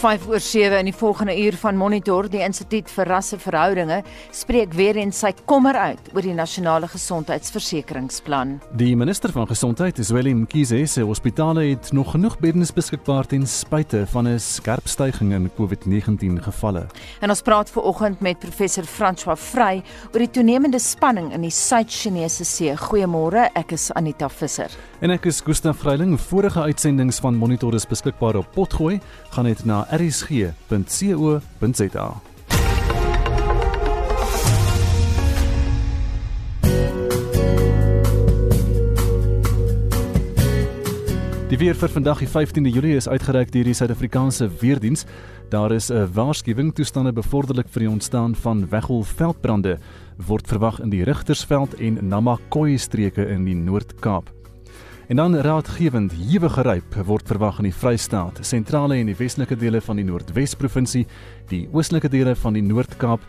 5 oor 7 in die volgende uur van Monitor, die Instituut vir Rasseverhoudinge, spreek weer en sy kommer uit oor die nasionale gesondheidsversekeringsplan. Die minister van Gesondheid, Zweli Mkhize, sê hospitale het nog genoeg beddens beskikbaar ten spyte van 'n skerp stygings in COVID-19 gevalle. En ons praat ver oggend met professor François Vrey oor die toenemende spanning in die Suid-Chinese See. Goeiemôre, ek is Anita Visser. En ek is Gustaf Vreiling. Vorige uitsendings van Monitor is beskikbaar op Potgooi. Gaan net na rsg.co.za. Die weer vir vandag die 15de Julie is uitgereik deur die Suid-Afrikaanse Weerdiens. Daar is 'n waarskuwing toestande bevorderlik vir die ontstaan van weggolfveldbrande word verwag in die Rigtersveld en Namakwa streke in die Noord-Kaap. En dan raadgewend hewige ryp word verwag in die Vrystaat, sentrale en die westelike dele van die Noordwes-provinsie, die oostelike dele van die Noord-Kaap,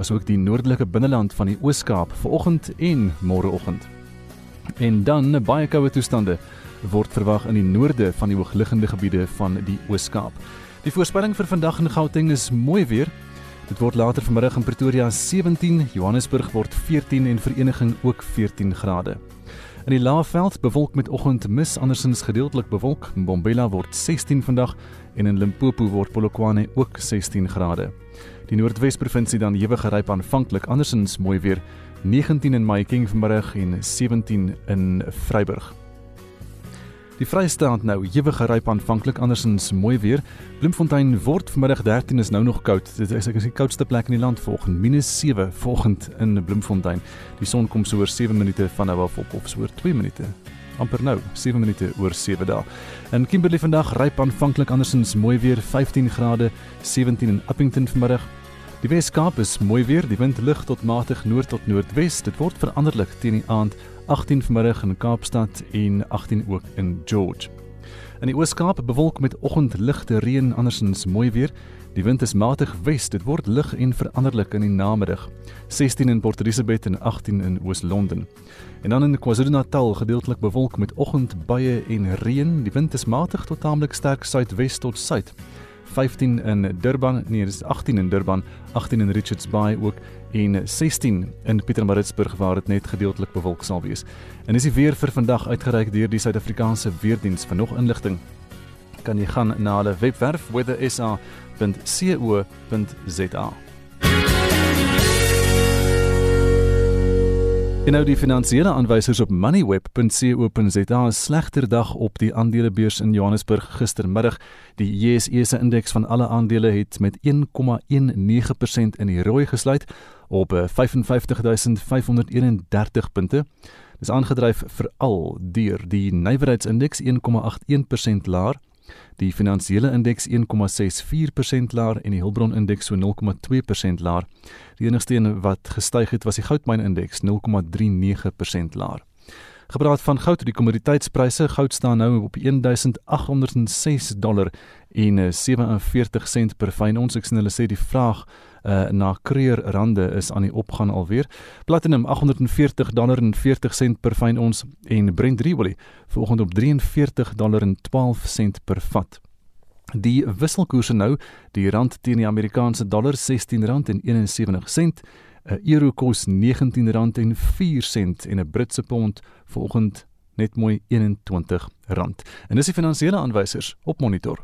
asook die noordelike binneland van die Oos-Kaap vanoggend en môreoggend. En dan baie koue toestande word verwag in die noorde van die hoogliggende gebiede van die Oos-Kaap. Die voorspelling vir vandag in Gauteng is mooi weer. Dit word later vanmiddag in Pretoria 17, Johannesburg word 14 en Vereniging ook 14 grade. In die Laagveld bewolk met oggendmis, andersins gedeeltelik bewolk. Mbombela word 16 vandag en in Limpopo word Polokwane ook 16 grade. Die Noordwes-provinsie dan ewige ryp aanvanklik, andersins mooi weer 19 in Mahikeng vanmiddag en 17 in Vryburg. Die Vrystaat nou ewige ryp aanvanklik andersins mooi weer. Bloemfontein word vanmiddag 13 is nou nog koud. Dit is ek is die koudste plek in die land vanoggend -7 vanoggend in Bloemfontein. Die son kom so oor 7 minute van nou af op of so oor 2 minute. amper nou 7 minute oor 7 dae. In Kimberley vandag ryp aanvanklik andersins mooi weer 15 grade, 17 in Appington vanmiddag. Die Weskaap is mooi weer, die wind lig tot matig noord tot noordwes. Dit word veranderlik teen die aand 18 vanmiddag in Kaapstad en 18 ook in George. In die Oos-Kaap bewolk met oggendligte reën andersins mooi weer. Die wind is matig wes, dit word lig en veranderlik in die namiddag. 16 in Port Elizabeth en 18 in Oos-London. En dan in KwaZulu-Natal gedeeltelik bewolk met oggendbuie en reën. Die wind is matig tot taamlik sterk suidwes tot suid. 15 in Durban, nee, dis 18 in Durban, 18 in Richards Bay ook en 16 in Pietermaritzburg waar dit net gedeeltelik bewolk sal wees. En dis die weer vir vandag uitgereik deur die Suid-Afrikaanse Weerdiens. Vir nog inligting kan jy gaan na hulle webwerf weathersa.co.za. En nou die finansiële aanwysers op moneyweb.co.za is slegter dag op die aandelebeurs in Johannesburg gistermiddag. Die JSE se indeks van alle aandele het met 1,19% in die rooi gesluit op 55531 punte. Dis aangedryf veral deur die nywerheidsindeks 1,81% laer die finansiële indeks 1,64% laer en die Hulbron indeks so 0,2% laer. Die enigste een wat gestyg het was die goudmyn indeks 0,39% laer. Gepraat van goud, die kommoditeitspryse, goud staan nou op 1806 dollar en 47 sent per fyn ons. Ek sien hulle sê die vraag uh, na kreer rande is aan die opgaan alweer. Platinum 840 dollar en 40 sent per fyn ons en Brent olie vanoggend op 43 dollar en 12 sent per vat. Die wisselkoerse nou, die rand teen die Amerikaanse dollar R16 en 71 sent, 'n euro kos R19 en 4 sent en 'n Britse pond vanoggend net mooi R21. En dis die finansiële aanwysers op monitor.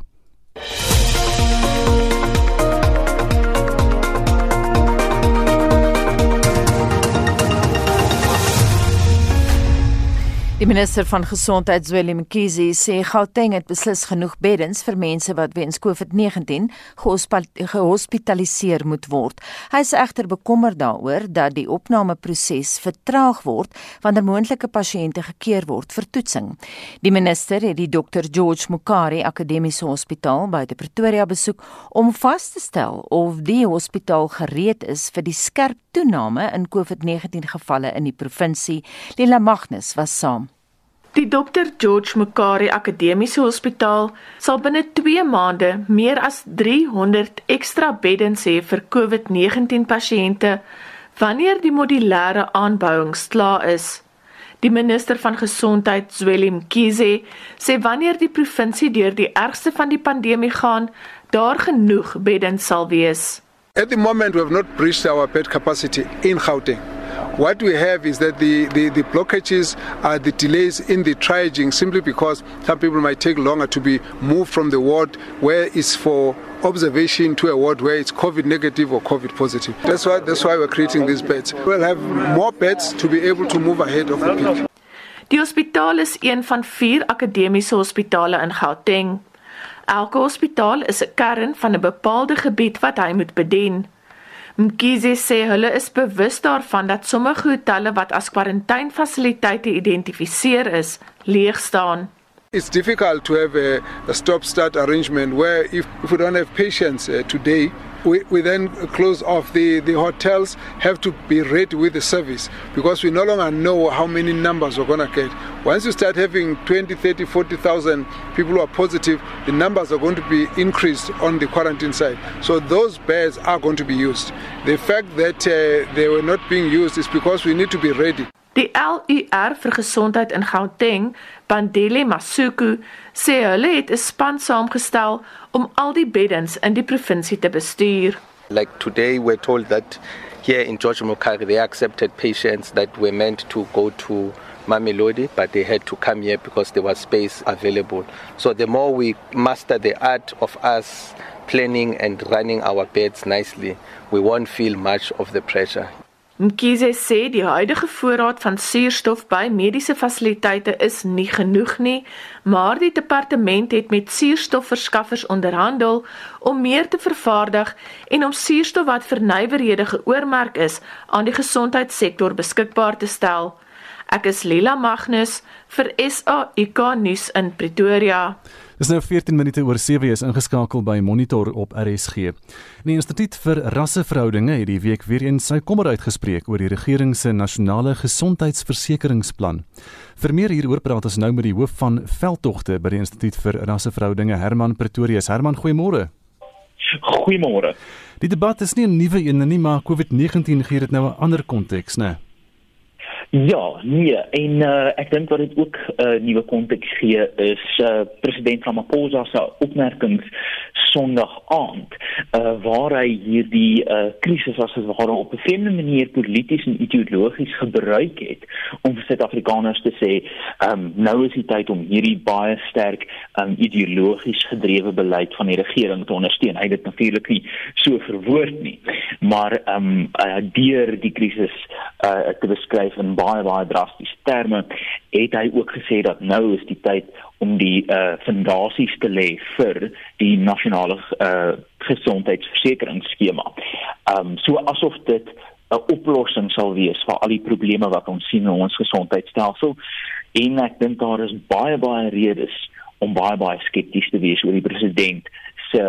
Die minister van Gesondheid, Zweli Mkhize, sê Gauteng het beslis genoeg beddens vir mense wat weens COVID-19 gehospitaliseer moet word. Hy is egter bekommerd daaroor dat die opnameproses vertraag word wanneer moontlike pasiënte gekeer word vir toetsing. Die minister het die Dr George Mukari Akademiese Hospitaal die Pretoria besoek om vas te stel of die hospitaal gereed is vir die skerp toename in COVID-19 gevalle in die provinsie. Lila Magnus was saam. Die Dr George Mukari Akademiese Hospitaal sal binne 2 maande meer as 300 ekstra beddens hê vir COVID-19 pasiënte wanneer die modulêre aanbouings klaar is. Die minister van gesondheid, Zweli Mkhize, sê wanneer die provinsie deur die ergste van die pandemie gaan, daar genoeg beddens sal wees. At the moment we have not breached our bed capacity in Gauteng. What we have is that the, the, the blockages are the delays in the triaging simply because some people might take longer to be moved from the ward where it's for observation to a ward where it's COVID negative or COVID positive. That's why, that's why we're creating these beds. We'll have more beds to be able to move ahead of the peak. Die hospitaal is een van vier akademiese hospitale in Gauteng. Elke hospitaal is 'n kern van 'n bepaalde gebied wat hy moet bedien. Mkhize sê hulle is bewus daarvan dat sommige hotelle wat as kwarantainefasiliteite identifiseer is, leeg staan. It's difficult to have a, a stop-start arrangement where if, if we don't have patients uh, today, we, we then close off the, the hotels have to be ready with the service because we no longer know how many numbers we're going to get. Once you start having 20 30 40,000 people who are positive the numbers are going to be increased on the quarantine side. So those beds are going to be used. The fact that uh, they were not being used is because we need to be ready Die LUR vir gesondheid in Gauteng, Bandile Masuku, sê hulle het 'n span saamgestel om al die beddens in die provinsie te bestuur. Like today we're told that here in George Mokari they accepted patients that were meant to go to Mamelodi but they had to come here because there was space available. So the more we master the art of us planning and running our beds nicely, we won't feel much of the pressure. Mkhize sê die huidige voorraad van suurstof by mediese fasiliteite is nie genoeg nie, maar die departement het met suurstofverskaffers onderhandel om meer te vervaardig en om suurstof wat vir nywerhede geoormerk is aan die gesondheidssektor beskikbaar te stel. Ek is Lila Magnus vir SAK nuus in Pretoria. Dis nou 14 minute oor 7 is ingeskakel by Monitor op RSG. Die Instituut vir Rasseverhoudinge het die week weer eens sy kommer uitgespreek oor die regering se nasionale gesondheidsversekeringsplan. Vir meer hieroor praat ons nou met die hoof van veldtogte by die Instituut vir Rasseverhoudinge, Herman Pretorius. Herman, goeiemôre. Goeiemôre. Die debat is nie 'n nuwe een nie, maar COVID-19 gee dit nou 'n ander konteks, né? Nee. Ja, nee, en uh, ek dink wat dit ook 'n uh, nuwe konteks gee is uh, president Ramaphosa se opmerkings Sondag aand, uh, waar hy hierdie uh, krisis as dit ware op 'n vreemde manier polities en ideologies gebruik het om vir Suid-Afrikaners te sê, um, nou is die tyd om hierdie baie sterk um, ideologies gedrewe beleid van die regering te ondersteun. Hy het dit natuurlik nie so verwoord nie, maar ehm um, uh, deur die krisis uh, te beskryf in baie baie drastiese terme het hy ook gesê dat nou is die tyd om die uh fondasies te lê vir die nasionale uh gesondheidsversekeringsskema. Um so asof dit 'n oplossing sal wees vir al die probleme wat ons sien in ons gesondheidstelsel en ek dink daar is baie baie redes om baie baie skepties te wees oor die president se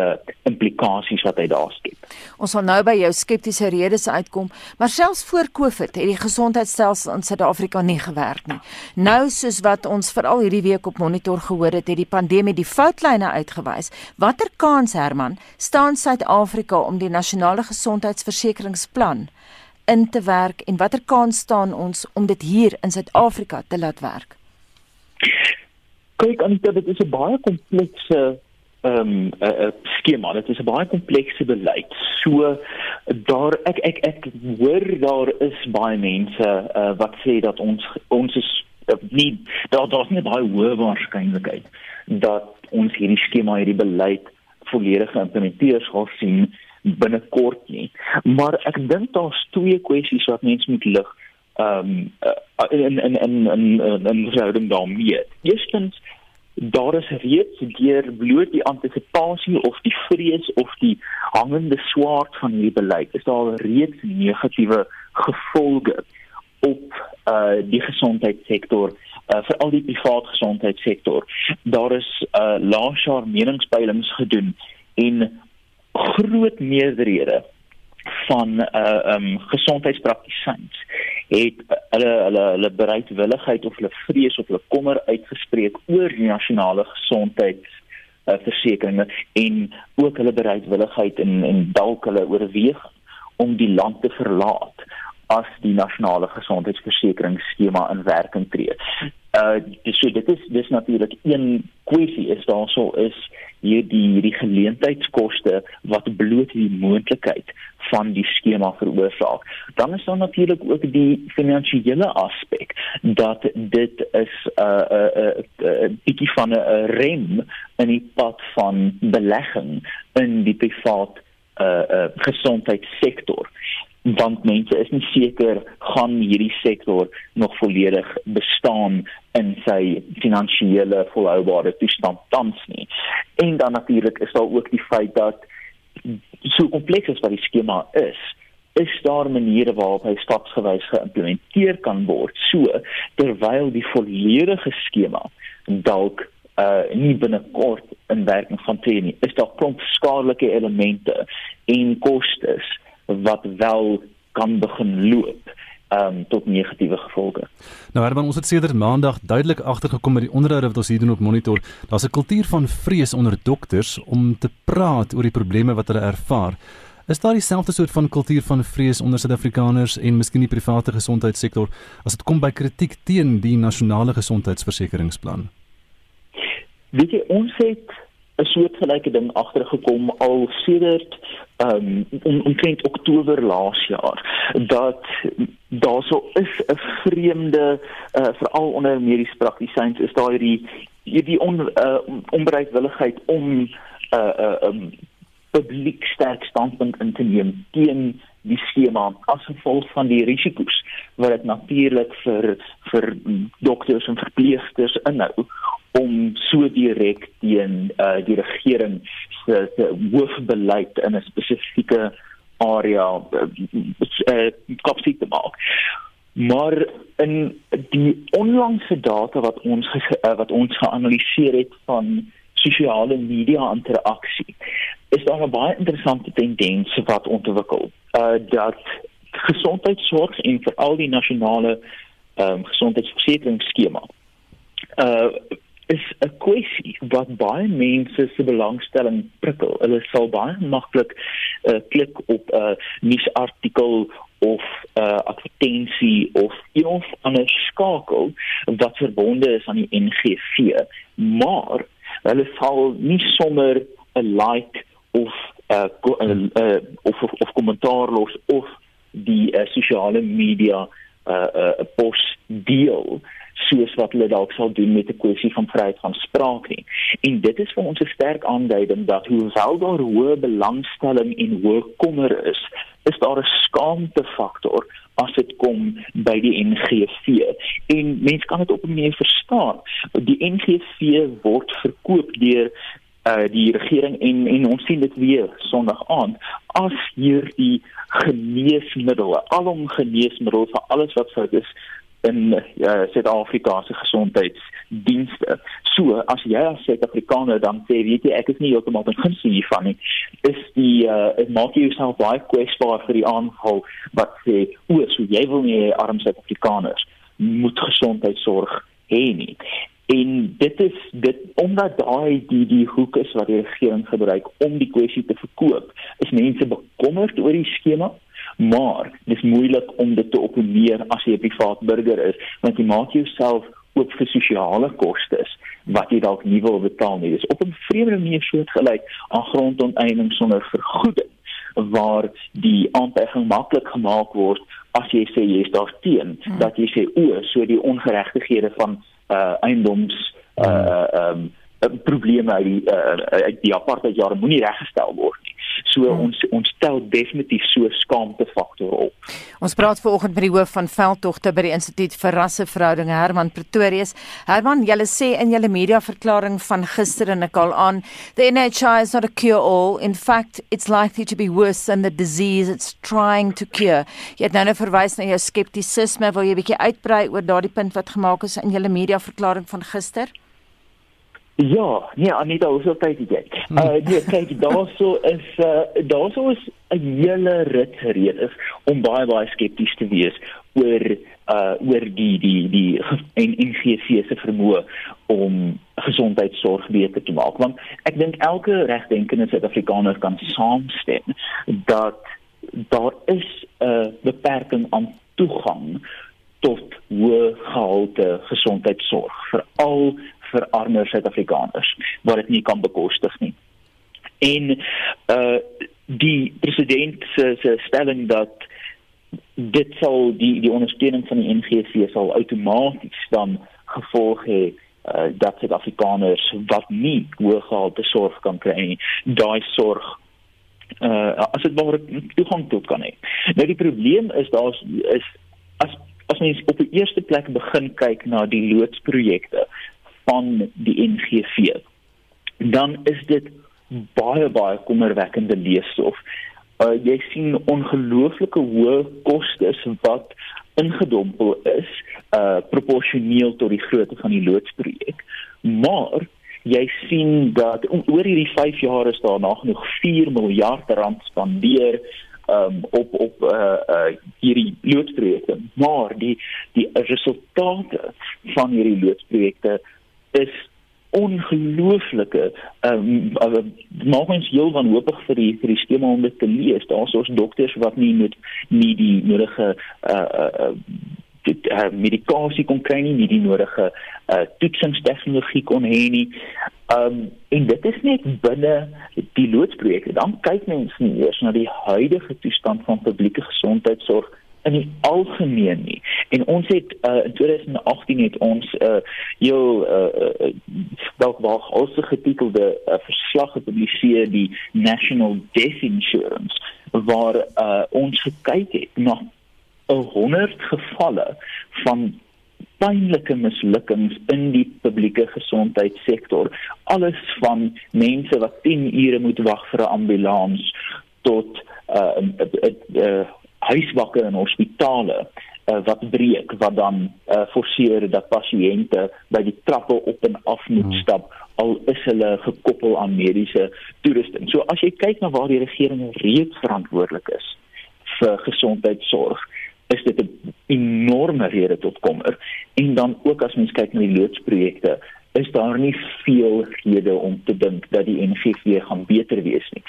implikasies wat hy daar skep. Ons sal nou by jou skeptiese redes uitkom, maar selfs voor Covid het die gesondheidstelsel in Suid-Afrika nie gewerk nie. Nou soos wat ons veral hierdie week op monitor gehoor het, het die pandemie die foutlyne uitgewys. Watter kans Herman staan Suid-Afrika om die nasionale gesondheidsversekeringsplan in te werk en watter kans staan ons om dit hier in Suid-Afrika te laat werk? Kyk, Anita, dit is 'n baie komplekse ehm um, 'n skema. Dit is 'n baie komplekse beleid. So daar ek ek ek hoor daar is baie mense uh, wat sê dat ons ons is uh, nie daar daar's nie baie hoë waarskynlikheid dat ons hierdie skema hierdie beleid volledig geïmplementeer sal sien binnekort nie. Maar ek dink daar's twee kwessies wat mense moet lig ehm um, uh, in in in in in, in verhouding daarmee. Eerstens daar is reeds deur bloot die antisipasie of die vrees of die hangende swaard van hierdie beleid is daar reeds negatiewe gevolge op uh die gesondheidssektor uh vir al die private gesondheidssektor. Daar is uh laas jaar meningspeilings gedoen en groot meerderhede van uh um gesondheidspraktisyns het hulle hulle hulle bereidwilligheid of hulle vrees of hulle kommer uitgespreek oor die nasionale gesondheids uh, versekerings en ook hulle bereidwilligheid en en dalk hulle oorweeg om die land te verlaat as die nasionale gesondheidsversekeringsskema in werking tree. Uh dis so dit is dis natuurlik een kwessie is daarso is hierdie hierdie geleentheidskoste wat bloot die moontlikheid van die skema veroorsaak. Dan is daar natuurlik ook die finansiële aspek dat dit is 'n uh, 'n uh, 'n uh, uh, bietjie van 'n rem in die pad van belegging in die privaat uh, uh gesondheidssektor want mense is nie seker gaan hierdie sektor nog volledig bestaan in sy finansiële volhoubare toestand tans nie. En dan natuurlik is daar ook die feit dat so kompleks as wat die skema is, is daar maniere waarop hy stapsgewys geïmplementeer kan word so terwyl die volledige skema dalk uh nie binnekort in werking gaan tree nie. Is daar klomp skadelike elemente en kostes wat wel kan begin loop um tot negatiewe gevolge. Nou Herman, ons het sedert Maandag duidelik agtergekom met die onderhoude wat ons hier doen op monitor. Daar's 'n kultuur van vrees onder dokters om te praat oor die probleme wat hulle ervaar. Is daar dieselfde soort van kultuur van vrees onder Suid-Afrikaners en miskien die private gesondheidssektor as dit kom by kritiek teen die nasionale gesondheidsversekeringsplan? Weet jy, ons het 'n soortgelyke ding agtergekom al sedert ehm um, omtrent Oktober laas jaar dat daar so is 'n vreemde uh, veral onder mediese praktisyns is daar hierdie hierdie on, uh, onbereidwilligheid om 'n uh, uh, um, publiek sterk standpunt in te neem teen die skema as gevolg van die risiko's wat dit natuurlik vir vir dokters en verpleegsters inhou om so direk teen uh, die regering se hoofbeleid in 'n spesifieke area uh, uh, kopsie te maak. Maar in die onlangse data wat ons uh, wat ons geanaliseer het van sosiale media interaksie is daar 'n baie interessante tendens wat ontwikkel. Uh dat gesondheidsorg en veral die nasionale ehm um, gesondheidsversekeringsskema uh is 'n kwessie wat baie mense se belangstelling prikkel. Hulle sal baie maklik uh, klik op 'n uh, nuusartikel of 'n uh, advertensie of een of ander skakel wat verbonde is aan die NGV, maar hulle sal nie sommer 'n like of 'n uh, uh, of of, of kommentaar los of die uh, sosiale media 'n uh, uh, post deel soos wat hulle dalk sal doen met 'n kwessie van vryheid van spraak nie. En dit is vir ons 'n sterk aanduiding dat hoewel daar hoë belangstelling en hoë kommer is, is daar 'n skaamte faktor as dit kom by die NGV. En mense kan dit op 'n manier verstaan. Die NGV word verkoop deur uh die regering en en ons sien dit weer Sondag aand as hierdie geneesmiddels, alom geneesmiddels vir alles wat fout is in uh, Suid-Afrika se gesondheidsdienste. So as jy as Suid-Afrikaner dan sê weet jy ek is nie heeltemal in guns hiervan nie, is die uh, maak jy jouself baie kwesbaar vir die aanval wat sê o, so jy wil nie arm Suid-Afrikaners moet gesondheidsorg hê nie. En dit is dit omdat daai die die hoek is wat die regering gebruik om die kwessie te verkoop, is mense bekommerd oor die skema maar dis moeilik om dit te opneem as jy 'n privaat burger is want jy maak jouself ook vir sosiale kostes wat jy dalk nie wil betaal nie. Dis op 'n vreemde manier soortgelyk aan grondonteiening sonder vergoeding waar die aanpassing maklik gemaak word as jy sê jy is daarteen hmm. dat jy sê o, so die ongeregtighede van uh eiendoms uh um probleme uit die uh, uit die apartheid jare moenie reggestel word nie. So hmm. ons ons stel definitief so skaamte faktor op. Ons praat vanoggend met die hoof van veldtogte by die Instituut vir Rasseverhoudinge Herman Pretorius. Herman, julle sê in julle media verklaring van gister en ek al aan, the NHI is not a cure all. In fact, it's likely to be worse than the disease it's trying to cure. Jy het nou net verwys na jou skeptisisme, wil jy 'n bietjie uitbrei oor daardie punt wat gemaak is in julle media verklaring van gister? Ja, nee, Anita, hoe sou dit jy? Uh nee, kyk, daarso is uh daarso is 'n hele rit redes om baie baie skepties te wees oor uh oor die die die en NGV se vermoë om gesondheidsorg beter te maak. Want ek dink elke regdenkende Suid-Afrikaner kan saamstem dat daar is 'n beperking aan toegang tot hoë gehalte gesondheidsorg veral vir armer Suid-Afrikaners wat dit nie kan bekostig nie. En uh die president se se stelling dat dit sal die die ondersteuning van die NGV sal outomaties dan gevolg hê uh, dat Suid-Afrikaners wat nie hoë gehalte sorg kan kry nie, daai sorg uh as dit maar toegang tot kan hê. Nou die probleem is daar's is as as mens op die eerste plek begin kyk na die loodsprojekte van die NGV dan is dit baie baie kommerwekkende leesstof. Uh, jy sien ongelooflike hoë kostes wat ingedompel is uh proporsioneel tot die grootte van die loodsprojek. Maar jy sien dat oor hierdie 5 jaar is daar nog 4 miljard rand spandeer um, op op uh uh hierdie loodsprojekte maar die die resultate van hierdie loodsprojekte is ongelooflike um, uh, maak ons heel wanhoopig vir die vir die skema om dit te lees daar's ons dokters wat nie met nie die nodige uh uh dit uh, medikasie kon kry nie, nie die nodige uh, toetsingstegnologie kon hê nie. Um en dit is net binne die loodsprojekte. Dan kyk mense nie eers na die huidige toestand van publieke gesondheidsorg in die algemeen nie. En ons het uh, in 2018 het ons 'n uh, heel uh, dalk wel also getitelde uh, verslag gepubliseer die National Death Insurance waar uh, ons gekyk het na 100 gevalle van pynlike mislukkings in die publieke gesondheidssektor. Alles van mense wat 10 ure moet wag vir 'n ambulans tot uh, uh, uh huiswakke in hospitale uh, wat breek wat dan uh, forceer dat pasiënte by die trappe op en af moet hmm. stap al is hulle gekoppel aan mediese toerusting. So as jy kyk na waar die regering reeds verantwoordelik is vir gesondheidsorg, is dit 'n enorme rede tot kommer. En dan ook as mens kyk na die loodsprojekte, is daar nie veel rede om te dink dat die NGV gaan beter wees nie.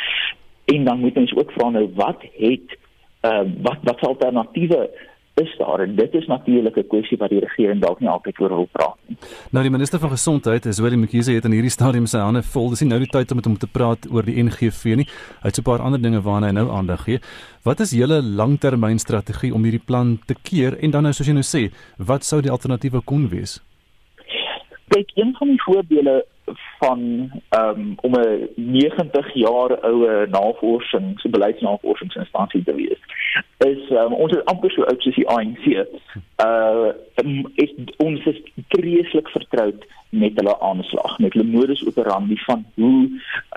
En dan moet ons ook vra nou wat het uh wat wat alternatiewe is daar en dit is natuurlik 'n kwessie wat die regering dalk nie altyd oor wil praat nie. Nou die minister van gesondheid, Zweli Mkhize het in hierdie stadium sy hande vol. Dis nie nou die tyd om met hom te praat oor die NGV nie. Hy het so 'n paar ander dinge waarna hy nou aandag gee. Wat is julle langtermynstrategie om hierdie plan te keer en dan nou soos jy nou sê, wat sou die alternatiewe kon wees? Kyk, een van die voorbeelde van um, om 'n 90 jaar oue navorsings, beleidsnavorsingsinstansie te wees is um, ons is amper so oud soos die ANC. Uh is ons is vreeslik vertroud met hulle aanslag, met hulle modus operandi van hoe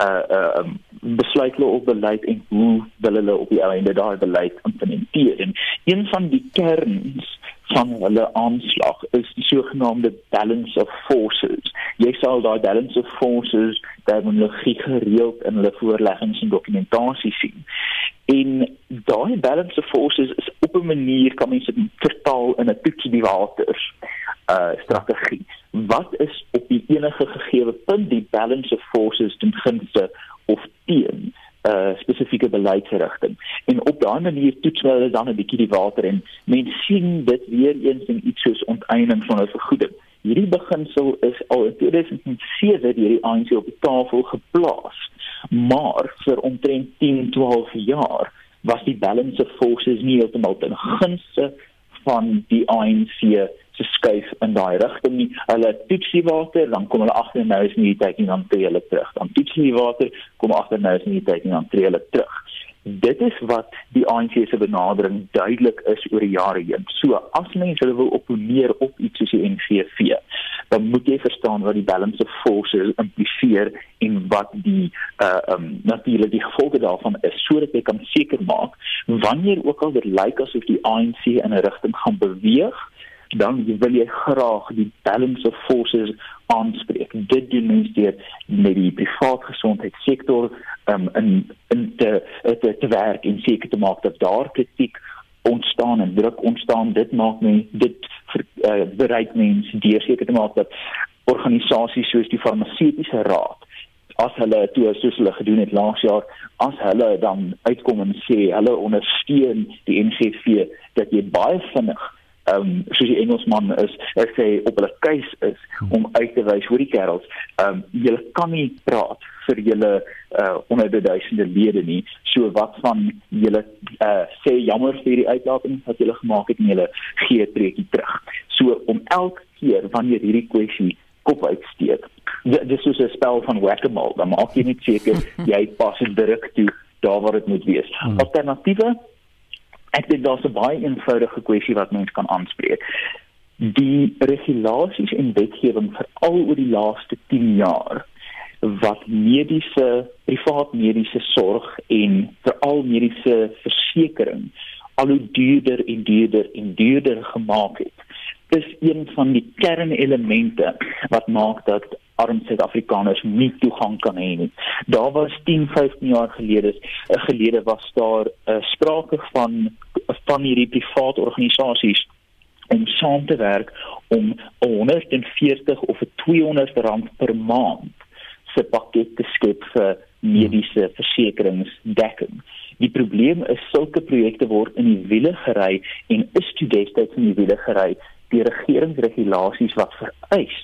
uh uh besluit hulle op beleid en hoe wil hulle op die einde daai beleid implementeer. En een van die kerns van hulle aanslag is die sogenaamde balance of forces. Jy sal daai balance of forces terminologie gereeld in hulle voorleggings en dokumentasie sien. En daai balance of forces is op 'n manier kan mens dit vertaal in 'n toetsie die waters uh strategie. Wat is op die enige gegee punt die balance of forces ten gunste of teen uh, spesifieke beleidsrigting. En op daai manier toets hulle dan 'n bietjie die water en mens sien dit weer eens in iets soos onteiening van 'n vergoeding. Hierdie beginsel is al in 2007 deur die ANC op die tafel geplaas maar vir omtrent 10, 12 jaar was die balance of forces nie heeltemal ten gunste van die ANC se skuif in daai rigting nie. Hulle toets die water, dan kom hulle agter nou is nie die tyd nie dan tree hulle terug. Dan toets die water, kom agter nou is nie die tyd nie dan tree hulle terug dit is wat die ANC se benadering duidelik is oor die jare heen. So as mense hulle wil opponeer op iets soos die NVV, dan moet jy verstaan wat die balance of forces impliseer en wat die uh um natuurlik die gevolge daarvan is sodat jy kan seker maak wanneer ook al dit lyk asof die ANC in 'n rigting gaan beweeg, dan wil jy graag die balance of forces aanspreek. Dit doen mens deur met die private gesondheidssektor um, in in te, te te werk en seker te maak dat daar kritiek ontstaan en druk ontstaan. Dit maak men dit ver, uh, bereik mens deur seker te maak dat organisasies soos die farmaseutiese raad as hulle toe soos hulle gedoen het laas jaar as hulle dan uitkom en sê hulle ondersteun die NGV dat jy baie vinnig ehm um, soos die Engelsman is, ek sê op hulle keus is om uit te wys hoe die kerels ehm um, julle kan nie praat vir julle uh honderde duisende lede nie. So wat van julle uh sê jammer vir die uitlating wat julle gemaak het en julle gee 'n treukie terug. So om elke keer wanneer hierdie kwessie kop uitsteek. Dis soos 'n spel van whack-a-mole. Dan maak jy net seker jy pas dit direk toe daar waar dit moet wees. Hmm. Alternatiewe Ek dink daar's 'n baie eenvoudige kwessie wat mens kan aanspreek. Die regulasies en wetgewing veral oor die laaste 10 jaar wat mediese privaat mediese sorg en veral mediese versekerings al hoe duurder en duurder en duurder gemaak het. Dis een van die kernelemente wat maak dat arm Suid-Afrikaners nie toegang kan hê nie. Daar was 10, 15 jaar gelede, uh, gelede was daar uh, sprake van van hierdie private organisasies om saam te werk om 140 of 200 rand per maand se pakket te skep vir mediese versekeringsdekking. Die probleem is sulke projekte word in die wiele gery en is destyds in die wiele gery die regeringsregulasies wat vereis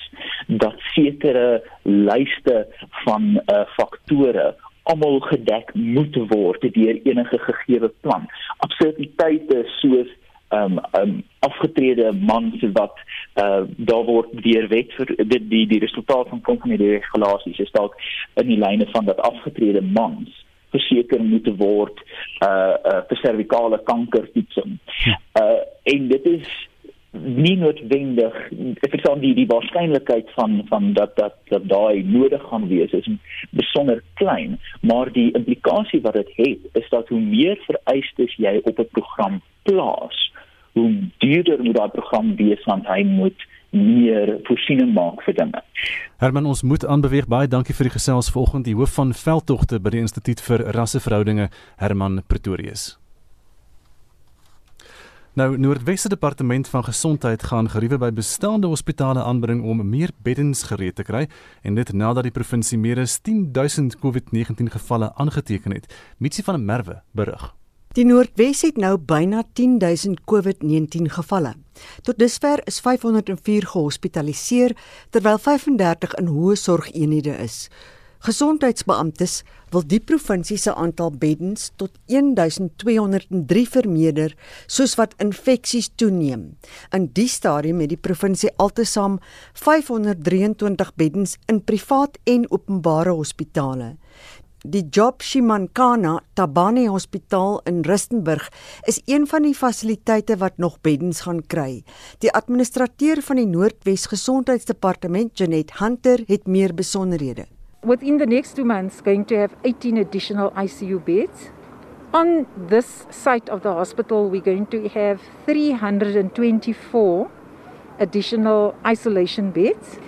dat sekere lyste van uh, faktore almal gedek moet word deur enige gegee plan. Absurditeite soos um um afgetrede mans wat uh daar word deur wet vir dit die die resultaat van kom van die regulasies is dalk in die lyne van dat afgetrede mans verseker moet word uh uh vir servikale kanker toetsing. Ja. Uh en dit is nie noodwendig ek verstaan die die waarskynlikheid van van dat dat dat daai nodig gaan wees is besonder klein maar die implikasie wat dit het, het is dat hoe meer vereistes jy op 'n program plaas hoe duurder moet daai program wees want hy moet meer voorsiening maak vir dinge. Herman ons moet aanbeweeg baie dankie vir die gesels vanoggend die hoof van veldtogte by die Instituut vir Rasseverhoudinge Herman Pretorius. Nou Noordwesse Departement van Gesondheid gaan geriewe by bestaande hospitale aanbring om meer beddens gereed te kry en dit nadat die provinsie meer as 10000 COVID-19 gevalle aangeteken het. Mitsi van der Merwe berig. Die Noordwes het nou byna 10000 COVID-19 gevalle. Tot dusver is 504 gehospitaliseer terwyl 35 in hoë sorgeenhede is. Gesondheidsbeamptes wil die provinsie se aantal beddens tot 1203 vermeerder soos wat infeksies toeneem. In die stadium het die provinsie altesaam 523 beddens in privaat en openbare hospitale. Die Job Shimankana Tabane Hospitaal in Rustenburg is een van die fasiliteite wat nog beddens gaan kry. Die administrateur van die Noordwes Gesondheidsdepartement, Janet Hunter, het meer besonderhede. Within the next two months going to have 18 additional ICU beds. On this site of the hospital, we're going to have 324 additional isolation beds.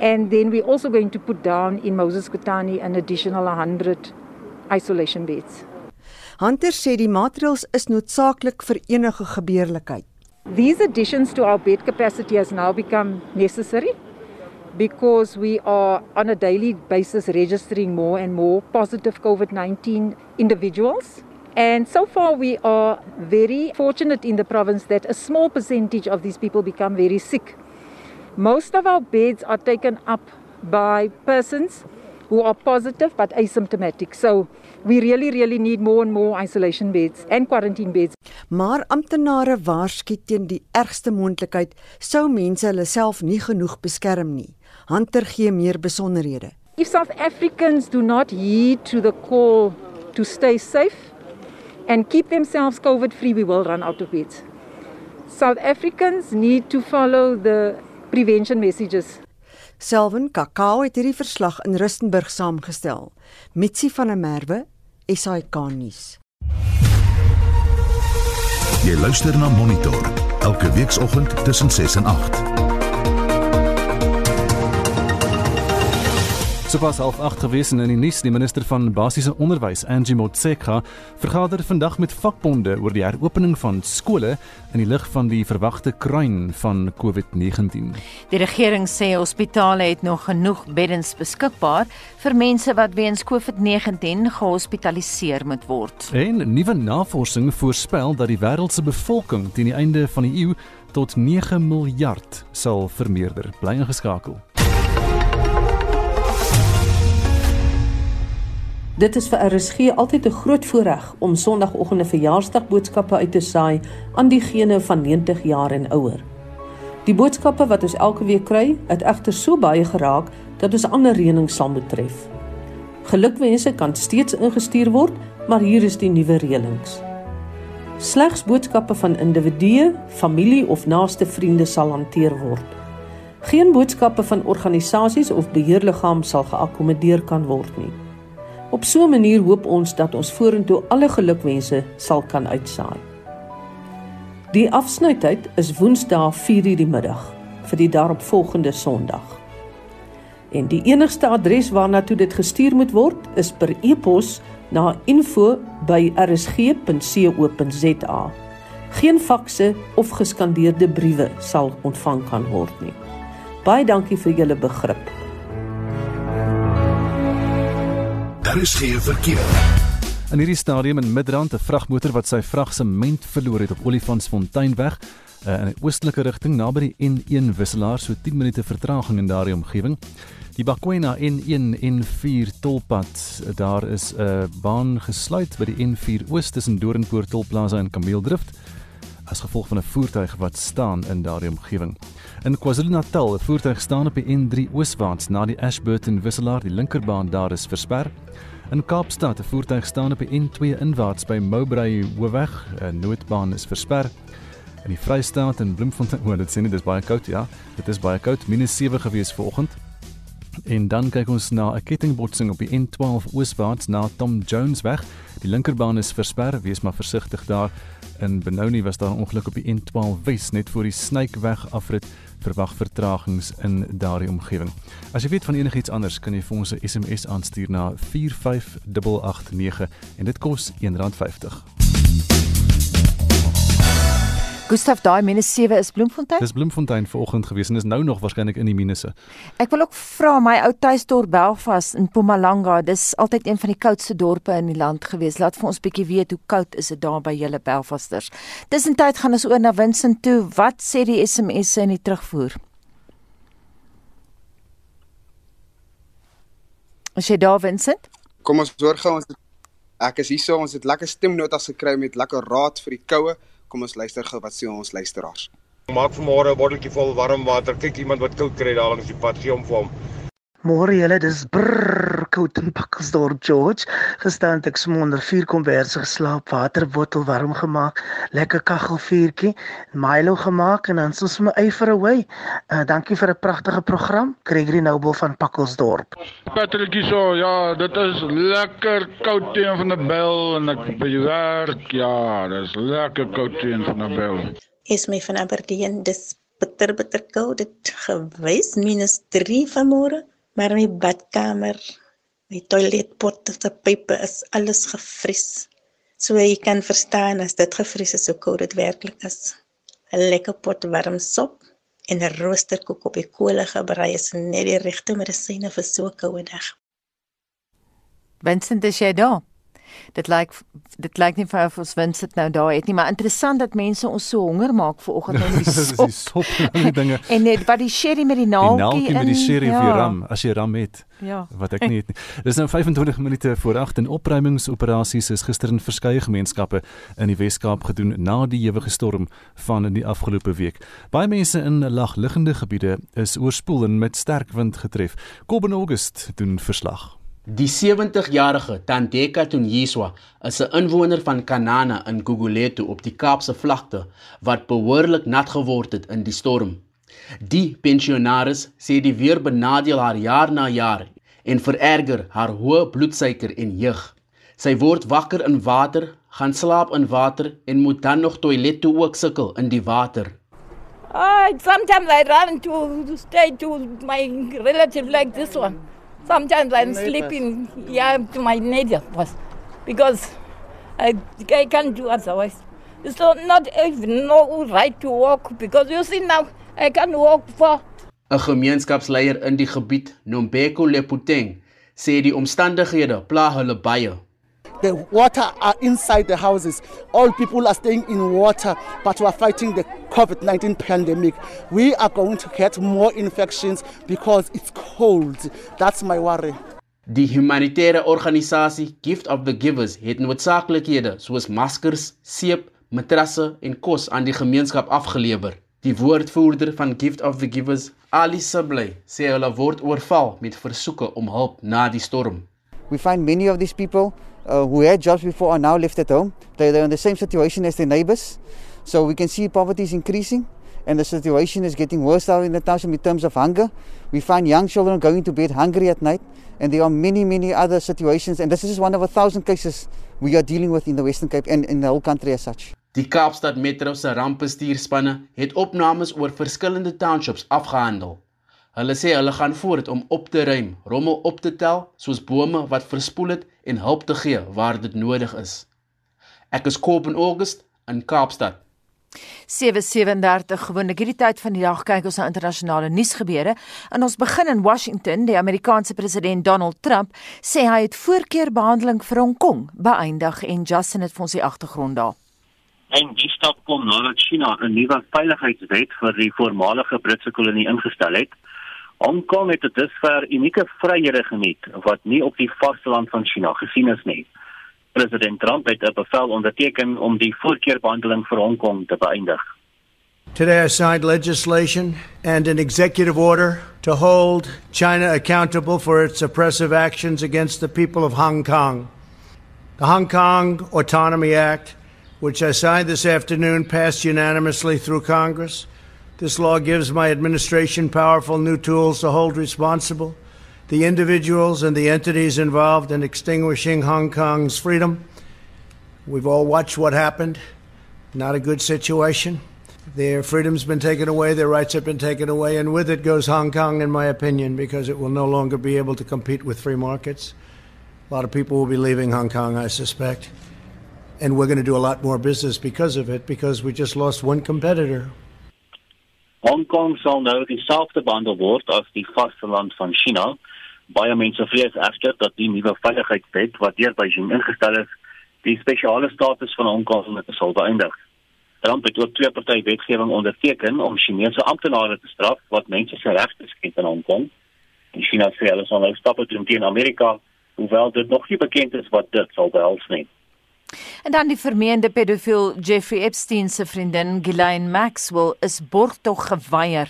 And then we're also going to put down in Moses Kutani an additional 100 isolation beds. Hunter sê die maatreëls is noodsaaklik vir enige gebeurlikheid. These additions to our bed capacity has now become necessary because we are on a daily basis registering more and more positive COVID 19 individuals. And so far, we are very fortunate in the province that a small percentage of these people become very sick. Most of our beds are taken up by persons who are positive but asymptomatic. So we really really need more and more isolation beds and quarantine beds. Maar amptenare waarsku teen die ergste moontlikheid sou mense hulle self nie genoeg beskerm nie. Hunter gee meer besonderhede. If South Africans do not heed to the call to stay safe and keep themselves COVID free, we will run out of beds. South Africans need to follow the prevention messages. Selwyn Kakao het hierdie verslag in Rustenburg saamgestel. Mitsi van der Merwe, SAK nuus. Jy luister na Monitor elke weekoggend tussen 6 en 8. Sopas half 8 gewees en in die nuus die minister van basiese onderwys, Angie Motshekga, vergader vandag met vakbonde oor die heropening van skole in die lig van die verwagte kruin van COVID-19. Die regering sê hospitale het nog genoeg beddens beskikbaar vir mense wat weens COVID-19 gehospitaliseer moet word. En nuwe navorsing voorspel dat die wêreld se bevolking teen die einde van die eeu tot 9 miljard sal vermeerder. Bly ingeskakel. Dit is vir RSG altyd 'n groot voorreg om Sondagoggende verjaarsdagboodskappe uit te saai aan diegene van 90 jaar en ouer. Die boodskappe wat ons elke week kry, het egter so baie geraak dat ons ander reënings sal moet tref. Gelukwense kan steeds ingestuur word, maar hier is die nuwe reëlings. Slegs boodskappe van individue, familie of naaste vriende sal hanteer word. Geen boodskappe van organisasies of beheerliggaam sal geakkommodeer kan word nie. Op so 'n manier hoop ons dat ons vorentoe alle gelukwense sal kan uitsaai. Die afsnytyd is Woensdae 4:00 die middag vir die daaropvolgende Sondag. En die enigste adres waarna toe dit gestuur moet word is per e-pos na info@rsg.co.za. Geen fakse of geskandeerde briewe sal ontvang kan word nie. Baie dankie vir julle begrip. Geen verkeer. In hierdie stadium in Midrand 'n vragmotor wat sy vrag sement verloor het op Olifantsfonteinweg uh, in 'n oostelike rigting naby die N1 wisselaar so 10 minute vertraging in daardie omgewing. Die Bakwena N1 N4 tolpad, daar is 'n uh, baan gesluit by die N4 Oos tussen Doornpoort Tolplaza en Kameeldrift as gevolg van 'n voertuig wat staan in daardie omgewing. In KwaZulu-Natal, 'n voertuig staan op die N3 ooswaarts na die Ashburton wisselaar, die linkerbaan daar is versper. In Kaapstad, 'n voertuig staan op die N2 inwaarts by Mowbray Hoofweg, 'n noodbaan is versper. In die Vrystaat en Bloemfontein, o, dit sê nie dis baie koud, ja. Dit is baie koud, -7 gewees vanoggend. En dan kyk ons na 'n kettingbotsing op die N12 ooswaarts na Tom Jones weg. Die linkerbaan is versper, wees maar versigtig daar. In Benoni was daar 'n ongeluk op die N12 Wes net voor die Snykeweg afrit. Verwag vertragings in daardie omgewing. As jy weet van enigiets anders, kan jy vir ons 'n SMS aanstuur na 45889 en dit kos R1.50. Gustav, daai minus 7 is Bloemfontein? Dis Bloemfontein vanoggend gewees en is nou nog waarskynlik in die minusse. Ek wil ook vra my ou tuisdorp Belfast in Mpumalanga, dis altyd een van die koudste dorpe in die land gewees. Laat vir ons bietjie weet hoe koud is dit daar by julle Belfasters. Tussentyd gaan ons oor na Vincent toe. Wat sê die SMS'e in die terugvoer? As jy daar Vincent? Kom ons hoor gou ons ek is hier so ons het lekker stemnotas gekry met lekker raad vir die koue. Kom ons luister gou wat sê ons luisteraars. Maak vanmôre 'n botteltjie vol warm water. Kyk iemand wat koud kry daar langs die pad, gee hom vir hom. Môre julle, dis brrr koud in Pakkelsdorp, George. Gestaan ek som onder vier komberse geslaap, waterbottel warm gemaak, lekker kaggelvuurtjie, Milo gemaak en dan soos my yver away. Uh, dankie vir 'n pragtige program, Gregory Noble van Pakkelsdorp. Patrickie so, ja, dit is lekker koud teen van 'n bel en ek by die werk, ja, dis lekker koud teen van 'n bel. Is my van Aberdeen, dis bitter bitter koud, dit gewys minus 3 vanmôre maar my badkamer, my toiletpot, se pype is alles gevries. So jy kan verstaan as dit gevries is, hoe koud dit werklik is. 'n Lekker pot warm sop en 'n roosterkoek op die kolle gebrei is net die regte medisyne vir so 'n koue dag. Vincent, is jy daar? Dit lyk dit lyk nie vir ons wins dit nou daar het nie, maar interessant dat mense ons so honger maak vir oggend met die sop. die sop en die dinge. en net wat die sherry met die naaltjie in. Die naaltjie met die sherry ja. of die ram, as jy ram het. Ja. Wat ek nie het nie. Dis nou 25 minute voor 8 en opruimingsoperasies is gister in verskeie gemeenskappe in die Wes-Kaap gedoen na die ewige storm van in die afgelope week. Baie mense in lagliggende gebiede is oorspoel en met sterk wind getref. Kobben August doen verslag. Die 70-jarige Tandeka Tunyiswa is 'n inwoner van Kanana in Gugulethu op die Kaapse vlakte wat behoorlik nat geword het in die storm. Die pensionaris sê die weer benadeel haar jaar na jaar en vererger haar hoë bloedsuiker en jeug. Sy word wakker in water, gaan slaap in water en moet dan nog toilet toe ook sukkel in die water. Oh, sometimes I run to stay to my relative like this one. Sometimes I'm sleeping yeah to my neighbors because I I can't do otherwise. It's not, not even no right to walk because you see now I can walk for 'n Gemeenskapsleier in die gebied, Nombeko Leputeng, sê die omstandighede pla hulle baie. The water are inside the houses. All people are staying in water, but we are fighting the COVID 19 pandemic. We are going to get more infections because it's cold. That's my worry. Die humanitêre organisasie Gift of the Givers het noodsaaklikhede soos maskers, seep, matrasse en kos aan die gemeenskap afgelewer. Die woordvoerder van Gift of the Givers, Ali Sabley, sê hulle word oorval met versoeke om hulp na die storm. We find many of these people uh, who had jobs before are now left at home. They, they're in the same situation as their neighbors. So we can see poverty is increasing and the situation is getting worse out in the township in terms of hunger. We find young children going to bed hungry at night and there are many, many other situations and this is one of a thousand cases we are dealing with in the Western Cape and in the whole country as such. Die Kaapstad Metro se rampbestuurspanne het opnames oor verskillende townships afgehandel. Hulle sê hulle gaan voort om op te ruim, rommel op te tel, soos bome wat verspoel het en hulp te gee waar dit nodig is. Ek is Koop in August in Kaapstad. 7:37 gewoonlik hierdie tyd van die dag kyk ons na internasionale nuusgebeure en ons begin in Washington. Die Amerikaanse president Donald Trump sê hy het voorkeurbehandeling vir Hong Kong beëindig en Justin het vir ons die agtergrond daar. En die stap kom nadat China 'n nuwe veiligheidswet vir die voormalige Britse kolonie ingestel het. Hong Kong het tot dusver unieke vryhede geniet wat nie op die vasteland van China gesien is nie. President Trump het 'n bevel onderteken om die voorkeurbehandeling vir Hong Kong te beëindig. Today I signed legislation and an executive order to hold China accountable for its oppressive actions against the people of Hong Kong. The Hong Kong Autonomy Act, which I signed this afternoon, passed unanimously through Congress. This law gives my administration powerful new tools to hold responsible the individuals and the entities involved in extinguishing Hong Kong's freedom. We've all watched what happened. Not a good situation. Their freedom's been taken away, their rights have been taken away, and with it goes Hong Kong, in my opinion, because it will no longer be able to compete with free markets. A lot of people will be leaving Hong Kong, I suspect. And we're going to do a lot more business because of it, because we just lost one competitor. Hong Kong sal nou dieselfde behandel word as die vasteland van China. Baie mense vrees egter dat die nuwe veiligheidswet wat deur Beijing ingestel is, die spesiale status van Hong Kong sal beëindig. Trump het ook twee party wetgewing onderteken om Chinese amptenare te straf wat mense se regte skend in Hong Kong. En China sê hulle sal nou stappe doen teen Amerika, hoewel dit nog nie bekend is wat dit sal behels nie. En dan die vermeende pedofiel Jeffrey Epstein se vriendin Ghislaine Maxwell is borgtog geweier.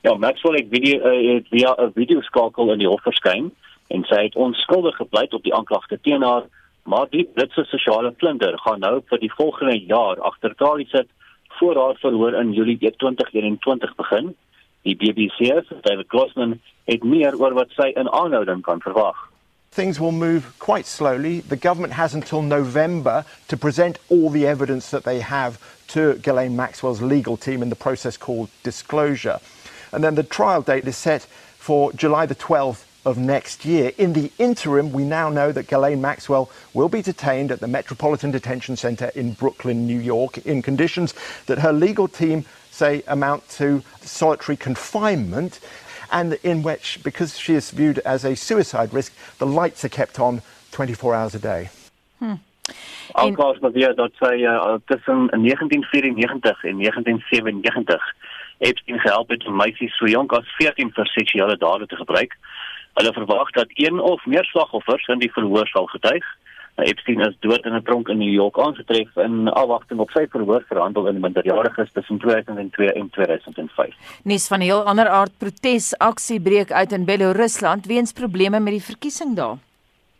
Ja, Maxwell het video uh, via 'n videoskakel in die hof verskyn en sy het onskuldig gepleit op die aanklagte teen haar, maar die Britse sosiale vlinder gaan nou vir die volgende jaar agter tralies sit voor haar verhoor in Julie 2021 begin. Die BBC se David Grossman het meer oor wat sy in aanhouding kan verwag. Things will move quite slowly. The government has until November to present all the evidence that they have to Ghislaine Maxwell's legal team in the process called disclosure. And then the trial date is set for July the 12th of next year. In the interim, we now know that Ghislaine Maxwell will be detained at the Metropolitan Detention Center in Brooklyn, New York, in conditions that her legal team say amount to solitary confinement and in which, because she is viewed as a suicide risk, the lights are kept on 24 hours a day. Hmm. Alkaas beweer dat sy uh, tussen 1994 en 1997 Epstein gehelp het om meisies so jonk as 14 vir seksuele dade te gebruik. Hulle verwag dat een of meer slagoffers in die verhoor sal getuig. Epstein is dood in 'n tronk in New York aangetref in afwagting op sy verhoor vir handel in minderjariges tussen 2002 en 2005. Nuus van 'n heel ander aard protesaksie breek uit in Belarusland weens probleme met die verkiesing daar.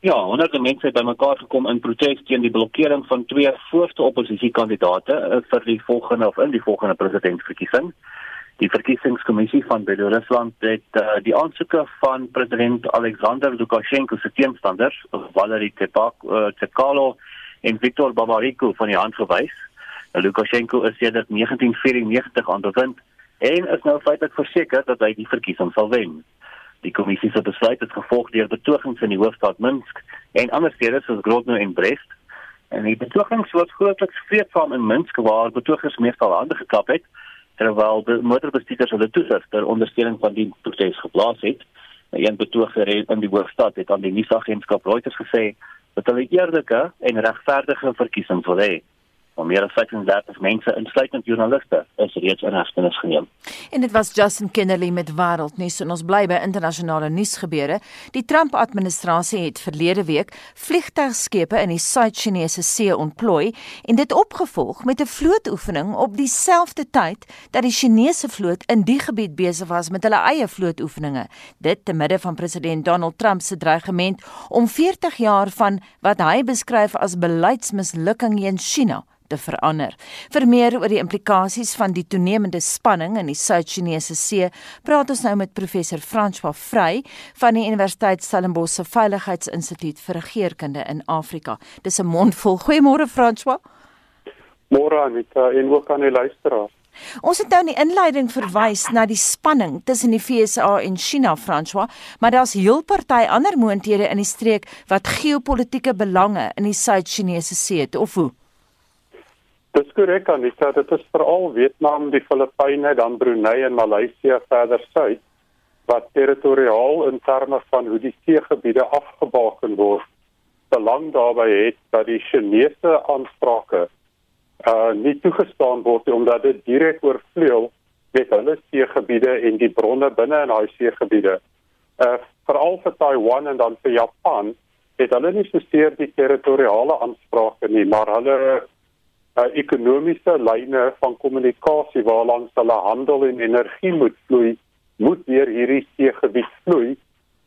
Ja, honderde mense het bymekaar gekom in protes teen die blokkering van twee voorste oppositiekandidaate eh, vir die volgende of in die volgende presidentsverkiesing. Die verkiesingskommissie van Belarusland het uh, die aansoeke van president Alexander Lukasjenko se teenstanders, Valery Tsekalo uh, en Viktor Babariko van die hand gewys. Nou, Lukasjenko is sedert 1994 aan bewind en is nou feitelik verseker dat hy die verkiesing sal wen. Die kommissie se besluit is gevolg deur betogings in die hoofstad Minsk en ander stede soos Grodno en Brest. En die betogings was grootliks vreedsaam in Minsk waar betogers meestal hande geklap het terwyl motorbestuurders hulle toesig ter ondersteuning van die protes geplaas het. Een betoger in die hoofstad het aan die nuusagentskap Reuters gesê dat hulle eerlike en regverdige verkiesings wil hê van meer as 35 mense insluitend joernaliste is reeds in hegtenis geneem. En dit was Justin Kennedy met Wêreldnuus en ons bly by internasionale nuusgebeure. Die Trump-administrasie het verlede week vliegtuigskepe in die Suid-Chinese See ontplooi en dit opgevolg met 'n vlootoefening op dieselfde tyd dat die Chinese vloot in die gebied besig was met hulle eie vlootoefeninge. Dit te midde van president Donald Trump se dreigement om 40 jaar van wat hy beskryf as beleidsmislukking in China te verander. Vir meer oor die implikasies van die toenemende spanning in die Suid-Chinese See, praat ons nou met professor François Vrey van die Universiteit Stellenbosch se Veiligheidsinstituut vir Regeringskunde in Afrika. Dis 'n mondvol. Goeiemôre François. Môre Anita en ook aan die luisteraars. Ons het nou in die inleiding verwys na die spanning tussen die FSA en China, François, maar daar's heel party ander moonthede in die streek wat geopolitiese belange in die Suid-Chinese See het, of hoe? Dis korrek Anita, dit is veral Vietnam, die Filippyne, dan Brunei en Maleisië verder suid wat territoriaal in terme van hoe die seegebiede afgebaken word, belang daarbey het dat die Chinese aansprake uh nie toegestaan word omdat dit direk oorvleuel met hulle seegebiede en die bronne binne in daai seegebiede. Uh veral vir Taiwan en dan vir Japan het hulle nie so seer die territoriale aansprake nie, maar hulle uh, ekonomiese lyne van kommunikasie waarlangs hulle handel en energie moet vloei, moet deur hierdie seegebied vloei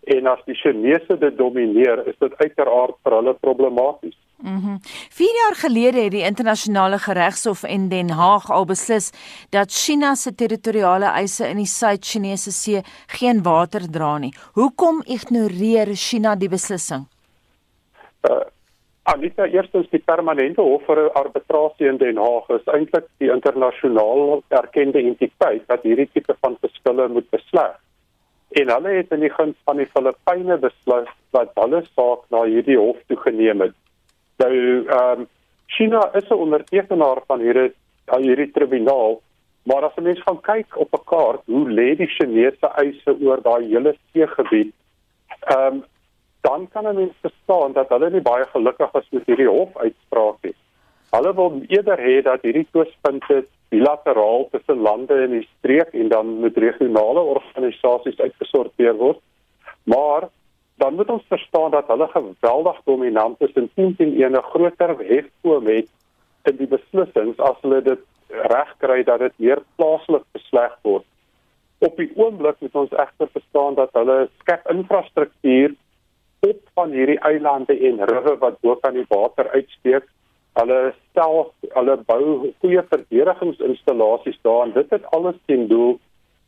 en as die Chinese dit domineer, is dit uiteraard vir hulle problematies. Mhm. Mm 4 jaar gelede het die internasionale geregshof in Den Haag al beslis dat China se territoriale eise in die Suid-Chinese See geen water dra nie. Hoekom ignoreer China die beslissing? Uh, Anita, eerstens die permanente hof vir arbitrasie in Den Haag is eintlik die internasionaal erkende entiteit wat hierdie tipe van verskille moet besluit. En hulle het in die guns van die Filippyne besluit dat hulle saak na hierdie hof toe geneem het. Nou, ehm um, China is 'n ondertekenaar van hierdie hierdie tribunaal, maar as 'n mens gaan kyk op 'n kaart hoe lê die Chinese eise oor daai hele seegebied, ehm um, dan kan 'n mens verstaan dat hulle nie baie gelukkig is met hierdie hofuitspraak nie. Hulle wil eerder hê dat hierdie twispunte bilateraal tussen lande in die streek en dan met regionale organisasies uitgesorteer word. Maar dan moet ons verstaan dat hulle geweldig dominant is en teen teen 'n groter hefboom het in die beslissings as hulle dit regkry dat dit meer plaaslik besleg word. Op die oomblik moet ons egter verstaan dat hulle skep infrastruktuur op van hierdie eilande en rivier wat bo kan die water uitsteek. Hulle stel hulle bou goeie verdedigingsinstallasies daar en dit het alles ten doel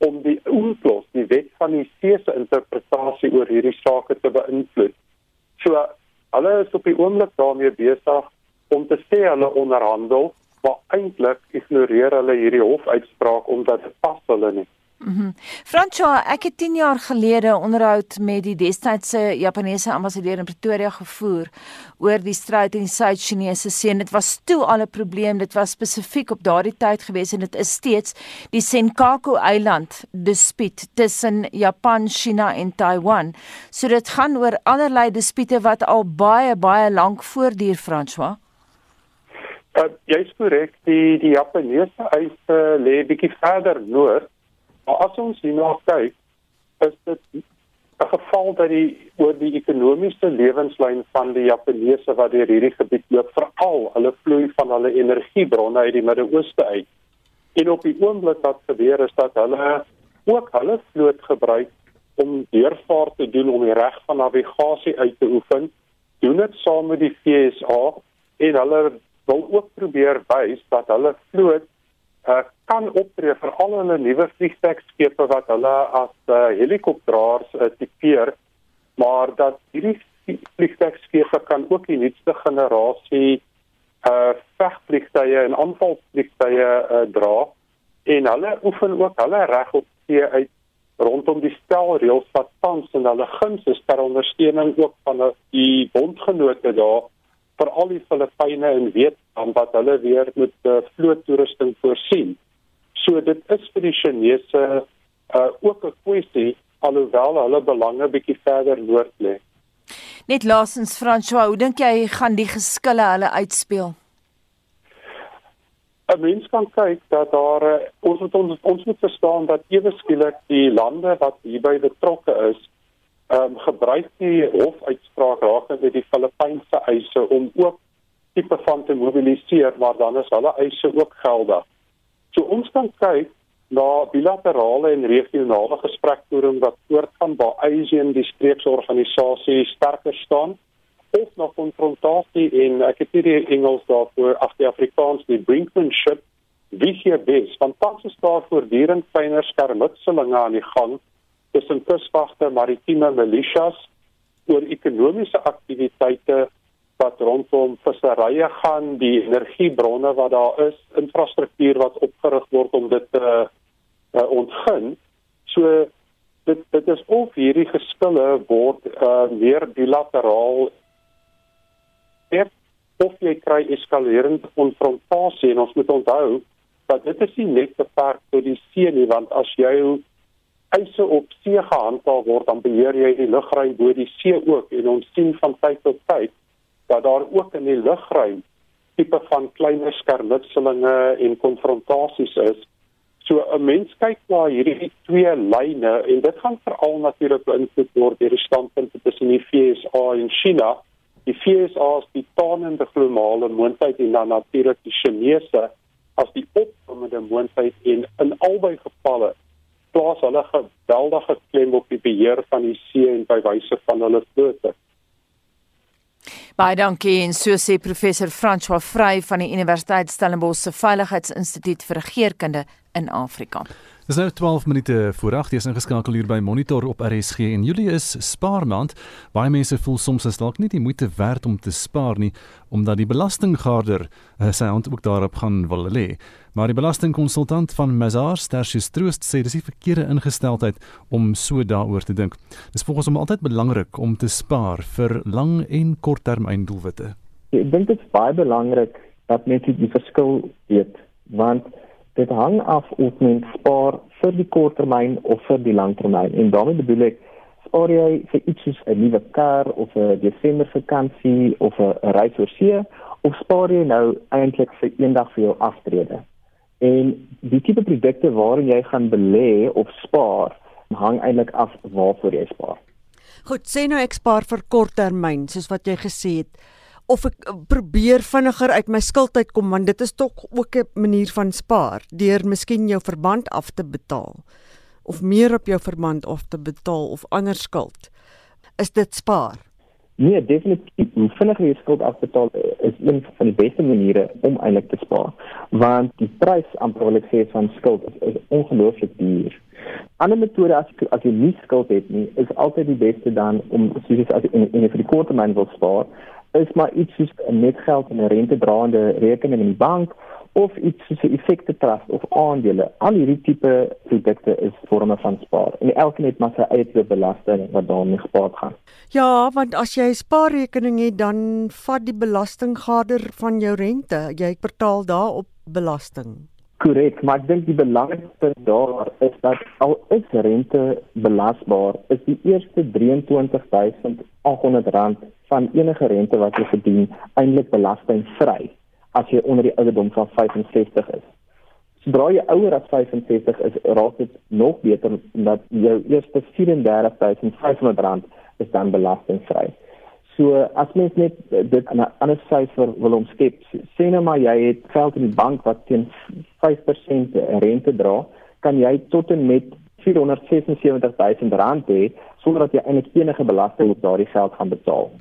om die UNCLOS, die wet van die see se interpretasie oor hierdie sake te beïnvloed. So hulle is op die oomblik daarmee besig om te sê hulle onderhandel, maar eintlik ignoreer hulle hierdie hofuitspraak omdat dit pas hulle nie. Mhm. Mm Francois, ek het 10 jaar gelede onderhoud met die destydse Japaneese ambassadeur in Pretoria gevoer oor die stryd in die Suid-Chinese See. Dit was toe al 'n probleem. Dit was spesifiek op daardie tyd gewees en dit is steeds die Senkaku-eiland dispuut tussen Japan, China en Taiwan. So dit gaan oor allerlei dispute wat al baie baie lank voortduur, Francois. Uh, jy is korrek, die die Japaneese eise lê bietjie verder noord Maar as ons hierna kyk, is dit 'n geval dat die oor die ekonomiese lewenslyn van die Japaneese wat deur hierdie gebied loop, veral hulle vloei van hulle energiebronne uit die Midde-Ooste uit. En op die oomblik wat gebeur is dat hulle ook hulle vloot gebruik om deurvaart te doen om die reg van navigasie uit te oefen, doen dit saam met die FSA en hulle wil ook probeer wys dat hulle vloot uh, kan optree vir al hulle nuwe vliegtuigskepe wat hulle as uh, helikopteraars uh, tipeer, maar dat hierdie vliegtuigskepe kan ook die nuutste generasie uh vegvliegtuie en aanvalvliegtuie uh, dra en hulle oefen ook hulle reg op see uit rondom die stelreëls wat tans in hulle guns is ter ondersteuning ook van die bondgenote daar vir al die Filippyne en Vietnam wat hulle weer met uh, vloottoerusting voorsien. So dit is vir die Chinese uh, ook 'n kwessie alhoewel hulle belange bietjie verder noord lê. Net laasens François, hoe dink jy gaan die geskille hulle uitspeel? 'n mens kan kyk dat daar uh, ons moet ons, ons moet verstaan dat ewe skielik die lande wat hierby betrokke is, ehm um, gebruik die hofuitspraak rakende die Filippynse eise om ook tipe van te mobiliseer, maar dan is hulle eise ook geldig. So ons kan kyk na bilaterale en regionale gesprekvoering wat voortgaan waar ASEAN die streeksorganisasie sterker staan of na konfrontasie en ek het hier die Engels daarvoor af die Afrikaans die brinkmanship wie hier is want tans is daar voortdurend kleiner skermutselinge aan die gang tussen kuswagte maritieme milisias oor ekonomiese aktiwiteite wat rondom visserye gaan die energiebronne wat daar is infrastruktuur wat opgerig word om dit te uh, ontgin. So dit dit is of hierdie geskille word uh, meer bilateraal het of jy kry eskalerende konfrontasie. En ons moet onthou dat dit is nie net beperk tot die see nie want as jy eise op see gehandhaaf word dan beheer jy die lugruim bo die see ook en ons sien van tyd tot tyd dat daar ook in die lugruim tipe van kleiner skermutselinge en konfrontasies is. So 'n mens kyk na hierdie twee lyne en dit gaan veral natuurlik beïnvloed word deur die standpunte tussen die VSA en China die FSA is die tanende globale moondheid en dan natuurlik die Chinese as die opkomende moondheid en in albei gevalle plaas hulle geweldige klem op die beheer van die see en by wyse van hulle vlote. Baie dankie en so sê professor François Vrey van die Universiteit Stellenbosch se Veiligheidsinstituut vir Regeringskunde in Afrika. Dis nou 12 minute voor 8, jy is ingeskakel hier by Monitor op RSG en Julie is spaarmaand. Baie mense voel soms as dalk nie die moeite werd om te spaar nie omdat die belastinggaarder uh, sy hand ook daarop gaan wil lê. Maar die belastingkonsultant van Mazars, Tertius Troost, sê dis nie verkeerde ingesteldheid om so daaroor te dink. Dis volgens hom altyd belangrik om te spaar vir lang en korttermyndoelwitte. Ek dink dit is baie belangrik dat mense die verskil weet want dit hang af of mens spaar vir die korttermyn of vir die langtermyn. En daarmee bedoel ek spaar jy vir iets soos 'n nuwe kar of 'n Desember vakansie of 'n reis oor see of spaar jy nou eintlik vir eendag vir jou aftrede. En die tipe produkte waarin jy gaan belê of spaar hang eintlik af waarvoor jy spaar. Goed, sê nou ek spaar vir korttermyn soos wat jy gesê het of ek eh, probeer vinniger uit my skuld uitkom want dit is tog ook 'n manier van spaar deur miskien jou verband af te betaal of meer op jou verband af te betaal of ander skuld is dit spaar Nee, definitief. Hoe vinniger jy skuld afbetaal is een van die beste maniere om eintlik te spaar, want die prys amper ek sê van skuld is, is ongelooflik duur. Ander metode as as jy nie skuld het nie, is altyd die beste dan om soos as jy in, in vir die korttermyn wil spaar, is maar iets soos 'n netgeld en 'n rentedraende rekening in die bank of iets soos 'n effekte trust of aandele. Al hierdie tipe produkte is vorme van spaar. En elkeen het maar sy eie belasting wat daarmee gepaard gaan. Ja, want as jy 'n spaarrekening het, dan vat die belastinggader van jou rente. Jy betaal daarop belasting. Korrek, maar ek dink die belangrikste daar is dat al is rente belasbaar, is die eerste 23800 rand van enige rente wat jy verdien eintlik belastingvry as jy onder die ouderdom van 65 is. Sodra jy ouer as 65 is, raak dit nog beter omdat jou eerste 34500 rand is dan belastingvry. So as mens net dit aan 'n ander syfer wil omskep, sê nou maar jy het geld in die bank wat teen 5% rente dra, kan jy tot en met 476000 rand hê sonder dat jy eintlik enige belasting op daardie geld gaan betaal.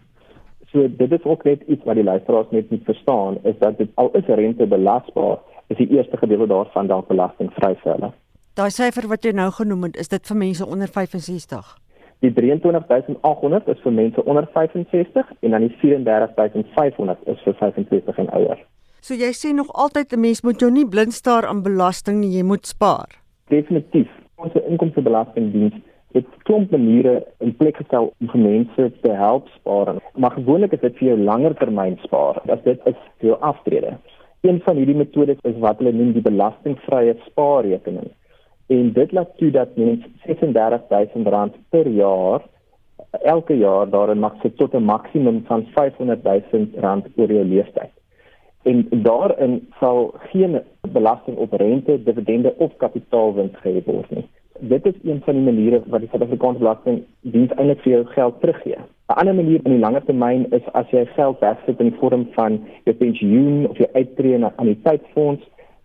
So dit is ook net iets wat die luisteraars net moet verstaan is dat dit al is rente belasbaar, is die eerste gedeelte daarvan dalk belastingvry vir hulle. Daai syfer wat jy nou genoem het, is dit vir mense onder 65. Die 23800 is vir mense onder 65 en dan die 34500 is vir 65 en ouer. So jy sê nog altyd 'n mens moet jou nie blind staar aan belasting nie, jy moet spaar. Definitief. Suid-Afrikaanse inkomstebelastingdiens het klomp maniere in plek gestel om vir mense te help spaar. Maar gewoonlik is dit vir jou langer termyn spaar. As dit is vir jou aftrede. Een van hierdie metodes is wat hulle noem die belastingvrye spaarrekening. En dit laat toe dat mense R36000 per jaar elke jaar daarin mag sit tot 'n maksimum van R500000 oor jou lewenstyd. En daarin sal geen belasting op rente, dividende of kapitaalwins gehef word nie dit is een van die maniere wat die Suid-Afrikaanse Belastingdiens eintlik vir jou geld teruggee. 'n Ander manier in die langer termyn is as jy geld wegsit in die vorm van jou pensioen of jou uittreë na anniteitsfonds,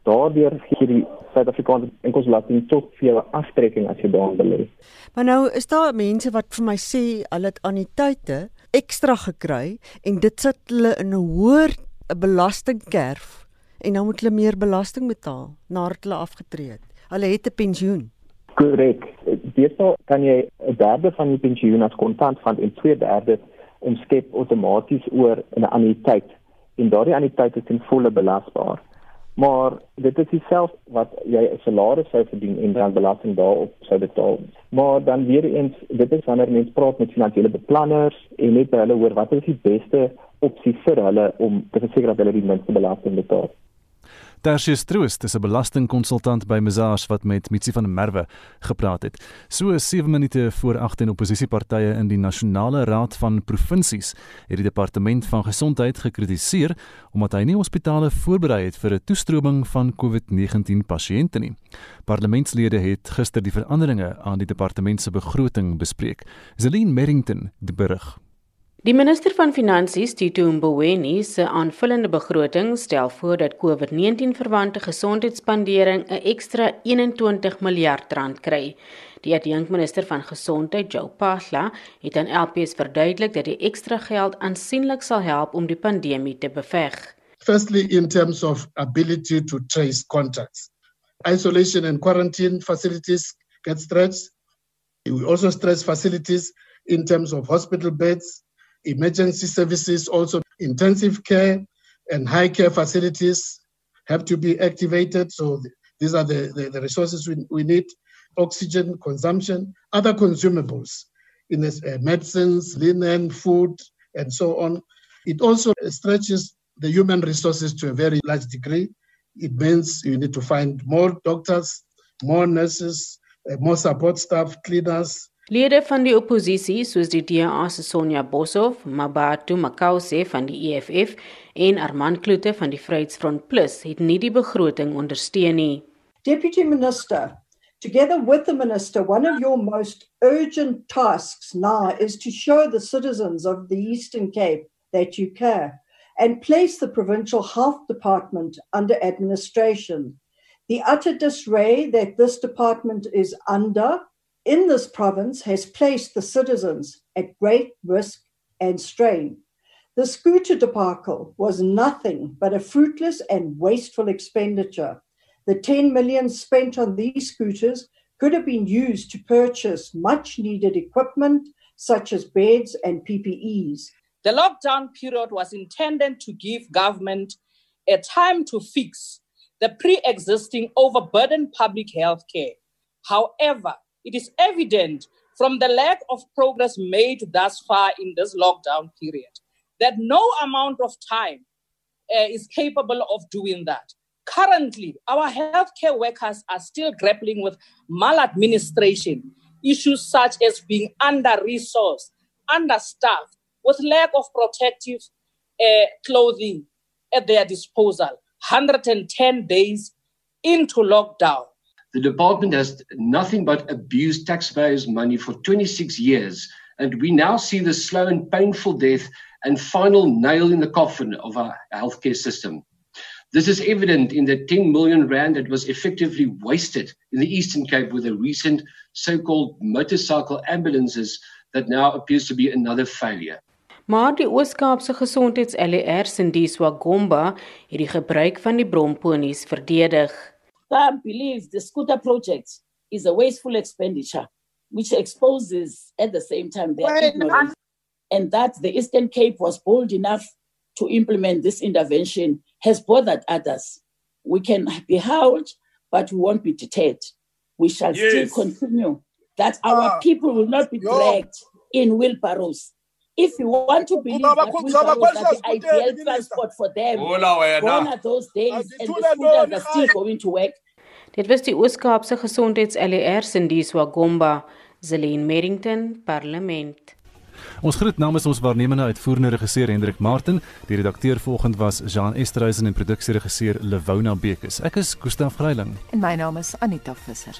daardeur gee die Suid-Afrikaanse Inkomstebelasting tot vir jou aftrekking as jy daarin belê. Maar nou is daar mense wat vir my sê hulle het anniteite ekstra gekry en dit sit hulle in 'n hoër belastingkerf en nou moet hulle meer belasting betaal nadat hulle afgetree het. Hulle het 'n pensioen. Korrek. Deesdae kan jy 'n derde van jou pensioen as kontant van en 2/3 omskep outomaties oor in 'n anniteit en daardie anniteit is ten volle belasbaar. Maar dit is dieselfde wat jy 'n salaris sou verdien en dan belasting daarop sou betaal. Maar dan weer eens, dit is wanneer mense praat met finansiële beplanners en net hulle hoor wat is die beste opsie vir hulle om te verseker dat hulle die minste belasting betaal. Tertius Troost is 'n belastingkonsultant by Mazars wat met Mitsi van der Merwe gepraat het. So 7 minute voor 8 en oppositiepartye in die Nasionale Raad van Provinsies het die departement van gesondheid gekritiseer omdat hy nie hospitale voorberei het vir 'n toestroming van COVID-19 pasiënte nie. Parlementslede het gister die veranderinge aan die departement se begroting bespreek. Zelin Merrington die berig. Die minister van Finansies, Tito Mboweni, se aanvullende begroting stel voor dat COVID-19 verwante gesondheidsspandering 'n ekstra 21 miljard rand kry. Die adjunkminister van Gesondheid, Joe Pahla, het aan LPS verduidelik dat die ekstra geld aansienlik sal help om die pandemie te beveg. Firstly, in terms of ability to trace contacts, isolation and quarantine facilities get stretched. We also stress facilities in terms of hospital beds emergency services, also intensive care and high care facilities have to be activated. So these are the, the, the resources we, we need. Oxygen consumption, other consumables in this, uh, medicines, linen, food, and so on. It also stretches the human resources to a very large degree. It means you need to find more doctors, more nurses, uh, more support staff, cleaners, Lede van die oppositie soos die DA se Sonja Boshoff, Mabatu Makause van die EFF en Armand Kloete van die Vryheidsfront Plus het nie die begroting ondersteun nie. Deputy Minister, together with the minister, one of your most urgent tasks now is to show the citizens of the Eastern Cape that you care and place the provincial health department under administration. The utter disarray that this department is under in this province has placed the citizens at great risk and strain. The scooter debacle was nothing but a fruitless and wasteful expenditure. The 10 million spent on these scooters could have been used to purchase much needed equipment such as beds and PPEs. The lockdown period was intended to give government a time to fix the pre existing overburdened public health care. However, it is evident from the lack of progress made thus far in this lockdown period that no amount of time uh, is capable of doing that. Currently, our healthcare workers are still grappling with maladministration, issues such as being under resourced, understaffed, with lack of protective uh, clothing at their disposal. 110 days into lockdown. The department has nothing but abused taxpayers' money for 26 years, and we now see the slow and painful death and final nail in the coffin of our healthcare system. This is evident in the 10 million rand that was effectively wasted in the Eastern Cape with the recent so-called motorcycle ambulances that now appears to be another failure. Maar die Oos-Kaapse Gesondheids-LER Sindiswa Gomba het die gebruik van die bromponies verdedig. Some believe the scooter project is a wasteful expenditure, which exposes at the same time their well, ignorance, and that the Eastern Cape was bold enough to implement this intervention has bothered others. We can be held, but we won't be deterred. we shall yes. still continue. That our uh, people will not be dragged yo. in wheelbarrows. If you want to believe that wheelbarrows are the ideal transport for them, gone are those days and the scooters are still going to work. Dit was die Oos-Kaapse Gesondheids-LER Sindiswa Gomba, Zelene Merrington, Parlement. Ons groet namens ons waarnemende uitvoerende regisseur Hendrik Martin, die redakteur volgend was Jean Esterhuizen en produksieregisseur Lewona Bekes. Ek is Gustaf Greiling en my naam is Anita Visser.